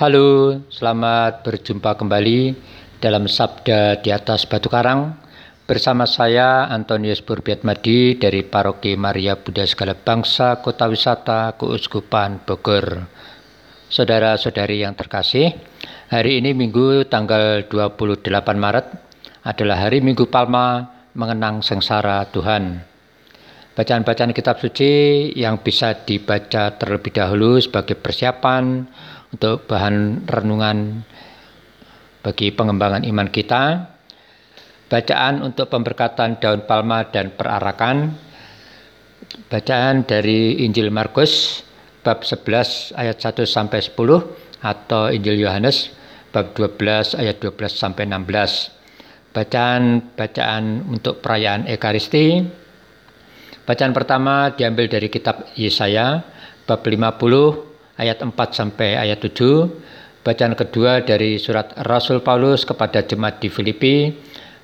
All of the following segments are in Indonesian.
Halo, selamat berjumpa kembali dalam Sabda di atas Batu Karang bersama saya Antonius Burbiatmadi dari Paroki Maria Buddha Segala Bangsa Kota Wisata Keuskupan Bogor. Saudara-saudari yang terkasih, hari ini Minggu tanggal 28 Maret adalah hari Minggu Palma mengenang sengsara Tuhan. Bacaan-bacaan kitab suci yang bisa dibaca terlebih dahulu sebagai persiapan untuk bahan renungan bagi pengembangan iman kita. Bacaan untuk pemberkatan daun palma dan perarakan. Bacaan dari Injil Markus bab 11 ayat 1 sampai 10 atau Injil Yohanes bab 12 ayat 12 sampai 16. Bacaan-bacaan untuk perayaan Ekaristi. Bacaan pertama diambil dari kitab Yesaya bab 50 ayat 4 sampai ayat 7. Bacaan kedua dari surat Rasul Paulus kepada jemaat di Filipi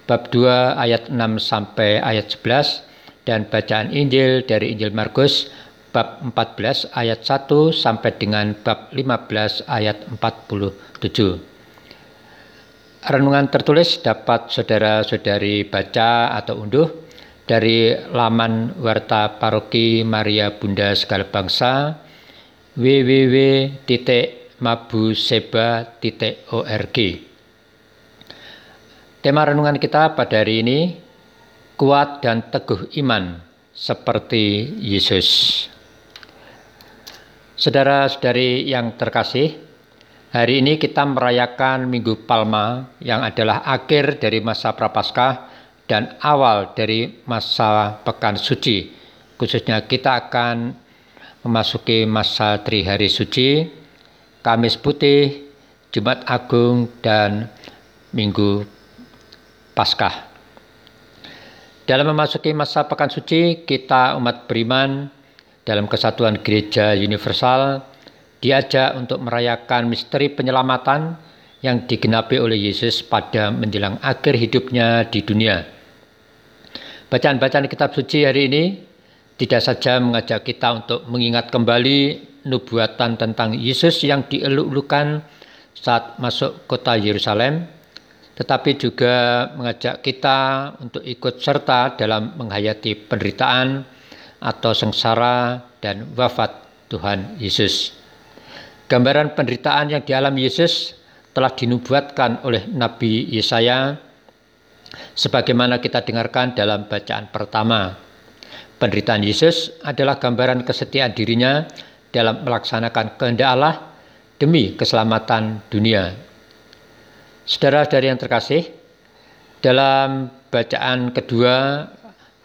bab 2 ayat 6 sampai ayat 11 dan bacaan Injil dari Injil Markus bab 14 ayat 1 sampai dengan bab 15 ayat 47. Renungan tertulis dapat saudara-saudari baca atau unduh dari laman Warta Paroki Maria Bunda Segala Bangsa www.mabuseba.org Tema renungan kita pada hari ini kuat dan teguh iman seperti Yesus. Saudara-saudari yang terkasih, hari ini kita merayakan Minggu Palma yang adalah akhir dari masa Prapaskah dan awal dari masa Pekan Suci. Khususnya kita akan memasuki masa Trihari Suci, Kamis Putih, Jumat Agung, dan Minggu Paskah. Dalam memasuki masa Pekan Suci, kita umat beriman dalam kesatuan Gereja Universal diajak untuk merayakan misteri penyelamatan yang digenapi oleh Yesus pada menjelang akhir hidupnya di dunia. Bacaan-bacaan kitab suci hari ini tidak saja mengajak kita untuk mengingat kembali nubuatan tentang Yesus yang dieluk-elukan saat masuk kota Yerusalem, tetapi juga mengajak kita untuk ikut serta dalam menghayati penderitaan atau sengsara dan wafat Tuhan Yesus. Gambaran penderitaan yang dialami Yesus telah dinubuatkan oleh Nabi Yesaya sebagaimana kita dengarkan dalam bacaan pertama Penderitaan Yesus adalah gambaran kesetiaan dirinya dalam melaksanakan kehendak Allah demi keselamatan dunia. Saudara-saudari yang terkasih, dalam bacaan kedua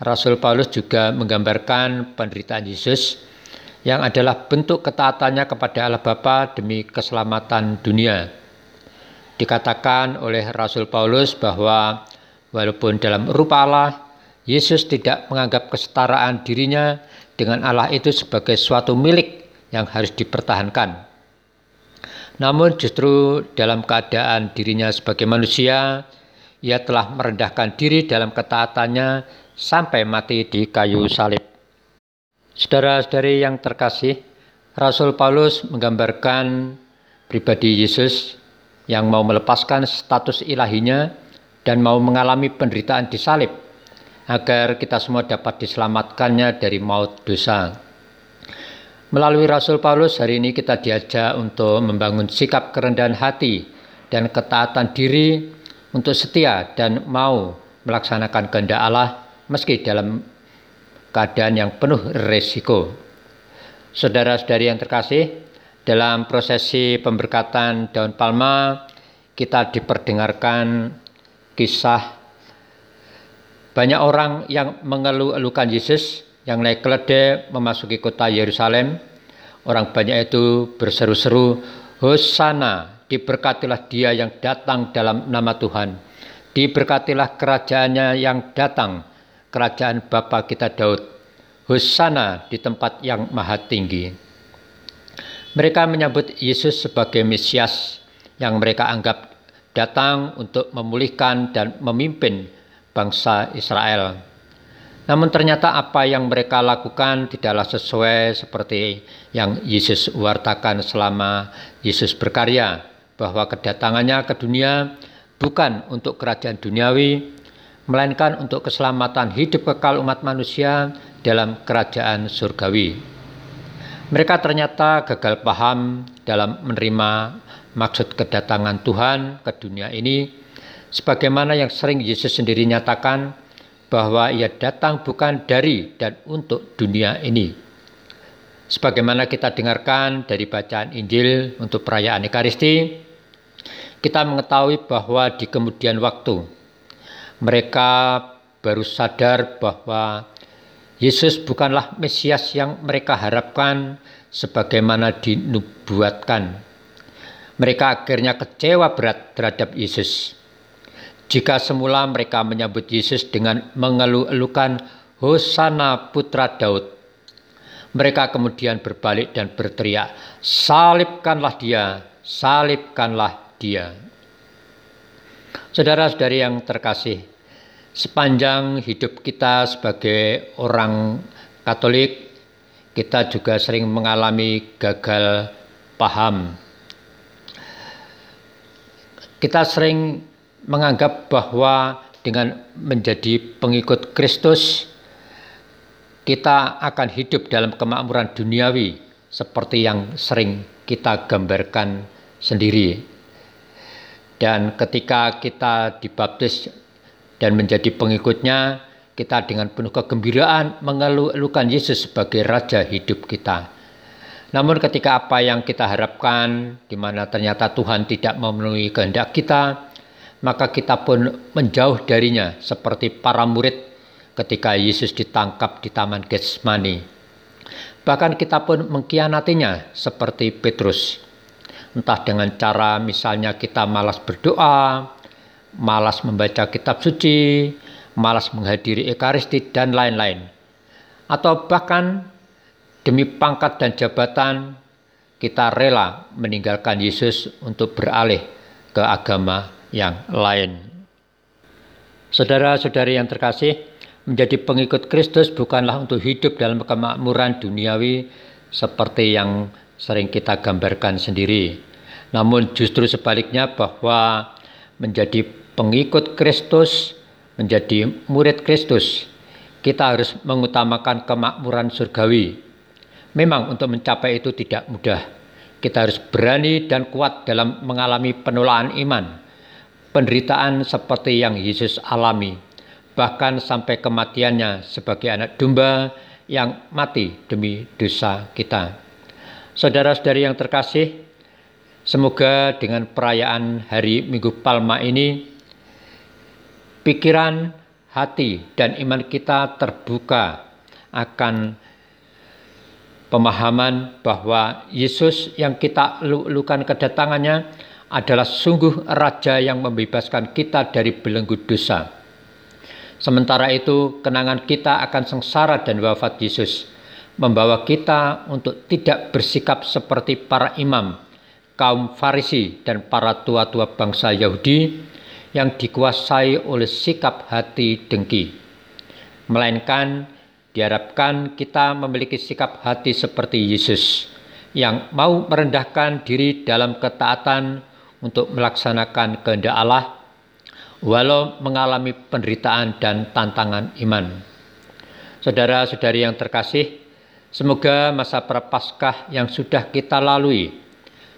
Rasul Paulus juga menggambarkan penderitaan Yesus yang adalah bentuk ketaatannya kepada Allah Bapa demi keselamatan dunia. Dikatakan oleh Rasul Paulus bahwa walaupun dalam rupa Allah, Yesus tidak menganggap kesetaraan dirinya dengan Allah itu sebagai suatu milik yang harus dipertahankan. Namun justru dalam keadaan dirinya sebagai manusia, ia telah merendahkan diri dalam ketaatannya sampai mati di kayu salib. Saudara-saudari yang terkasih, Rasul Paulus menggambarkan pribadi Yesus yang mau melepaskan status ilahinya dan mau mengalami penderitaan di salib agar kita semua dapat diselamatkannya dari maut dosa. Melalui Rasul Paulus hari ini kita diajak untuk membangun sikap kerendahan hati dan ketaatan diri untuk setia dan mau melaksanakan kehendak Allah meski dalam keadaan yang penuh resiko. Saudara-saudari yang terkasih, dalam prosesi pemberkatan daun palma kita diperdengarkan kisah banyak orang yang mengeluh-elukan Yesus yang naik keledai memasuki kota Yerusalem. Orang banyak itu berseru-seru, Hosana, diberkatilah dia yang datang dalam nama Tuhan. Diberkatilah kerajaannya yang datang, kerajaan Bapa kita Daud. Hosana di tempat yang maha tinggi. Mereka menyambut Yesus sebagai Mesias yang mereka anggap datang untuk memulihkan dan memimpin bangsa Israel. Namun ternyata apa yang mereka lakukan tidaklah sesuai seperti yang Yesus wartakan selama Yesus berkarya bahwa kedatangannya ke dunia bukan untuk kerajaan duniawi melainkan untuk keselamatan hidup kekal umat manusia dalam kerajaan surgawi. Mereka ternyata gagal paham dalam menerima maksud kedatangan Tuhan ke dunia ini sebagaimana yang sering Yesus sendiri nyatakan bahwa ia datang bukan dari dan untuk dunia ini. Sebagaimana kita dengarkan dari bacaan Injil untuk perayaan Ekaristi, kita mengetahui bahwa di kemudian waktu mereka baru sadar bahwa Yesus bukanlah Mesias yang mereka harapkan sebagaimana dinubuatkan. Mereka akhirnya kecewa berat terhadap Yesus jika semula mereka menyambut Yesus dengan mengeluh-elukan Hosana putra Daud, mereka kemudian berbalik dan berteriak, salibkanlah dia, salibkanlah dia. Saudara-saudari yang terkasih, sepanjang hidup kita sebagai orang Katolik, kita juga sering mengalami gagal paham. Kita sering menganggap bahwa dengan menjadi pengikut Kristus kita akan hidup dalam kemakmuran duniawi seperti yang sering kita gambarkan sendiri. Dan ketika kita dibaptis dan menjadi pengikutnya, kita dengan penuh kegembiraan mengeluhkan Yesus sebagai Raja hidup kita. Namun ketika apa yang kita harapkan, di mana ternyata Tuhan tidak memenuhi kehendak kita, maka kita pun menjauh darinya seperti para murid ketika Yesus ditangkap di Taman Getsemani. Bahkan kita pun mengkhianatinya seperti Petrus. Entah dengan cara misalnya kita malas berdoa, malas membaca kitab suci, malas menghadiri ekaristi dan lain-lain. Atau bahkan demi pangkat dan jabatan kita rela meninggalkan Yesus untuk beralih ke agama yang lain. Saudara-saudari yang terkasih, menjadi pengikut Kristus bukanlah untuk hidup dalam kemakmuran duniawi seperti yang sering kita gambarkan sendiri. Namun justru sebaliknya bahwa menjadi pengikut Kristus, menjadi murid Kristus, kita harus mengutamakan kemakmuran surgawi. Memang untuk mencapai itu tidak mudah. Kita harus berani dan kuat dalam mengalami penolakan iman penderitaan seperti yang Yesus alami, bahkan sampai kematiannya sebagai anak domba yang mati demi dosa kita. Saudara-saudari yang terkasih, semoga dengan perayaan Hari Minggu Palma ini, pikiran, hati, dan iman kita terbuka akan pemahaman bahwa Yesus yang kita lukan kedatangannya adalah sungguh raja yang membebaskan kita dari belenggu dosa. Sementara itu, kenangan kita akan sengsara dan wafat Yesus membawa kita untuk tidak bersikap seperti para imam, kaum Farisi, dan para tua-tua bangsa Yahudi yang dikuasai oleh sikap hati dengki. Melainkan diharapkan kita memiliki sikap hati seperti Yesus yang mau merendahkan diri dalam ketaatan untuk melaksanakan kehendak Allah walau mengalami penderitaan dan tantangan iman. Saudara-saudari yang terkasih, semoga masa prapaskah yang sudah kita lalui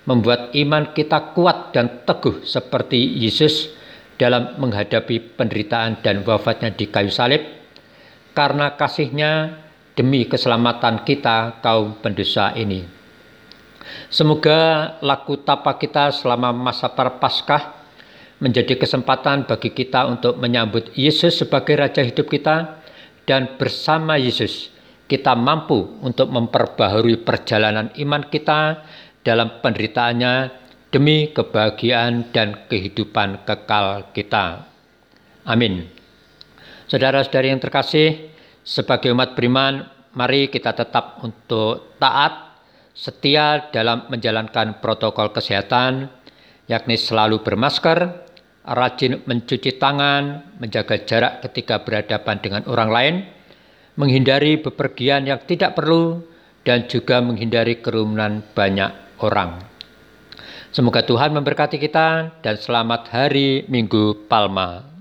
membuat iman kita kuat dan teguh seperti Yesus dalam menghadapi penderitaan dan wafatnya di kayu salib karena kasihnya demi keselamatan kita kaum pendosa ini. Semoga laku tapa kita selama masa prapaskah menjadi kesempatan bagi kita untuk menyambut Yesus sebagai Raja hidup kita dan bersama Yesus kita mampu untuk memperbaharui perjalanan iman kita dalam penderitaannya demi kebahagiaan dan kehidupan kekal kita. Amin. Saudara-saudari yang terkasih, sebagai umat beriman, mari kita tetap untuk taat setia dalam menjalankan protokol kesehatan, yakni selalu bermasker, rajin mencuci tangan, menjaga jarak ketika berhadapan dengan orang lain, menghindari bepergian yang tidak perlu, dan juga menghindari kerumunan banyak orang. Semoga Tuhan memberkati kita dan selamat hari Minggu Palma.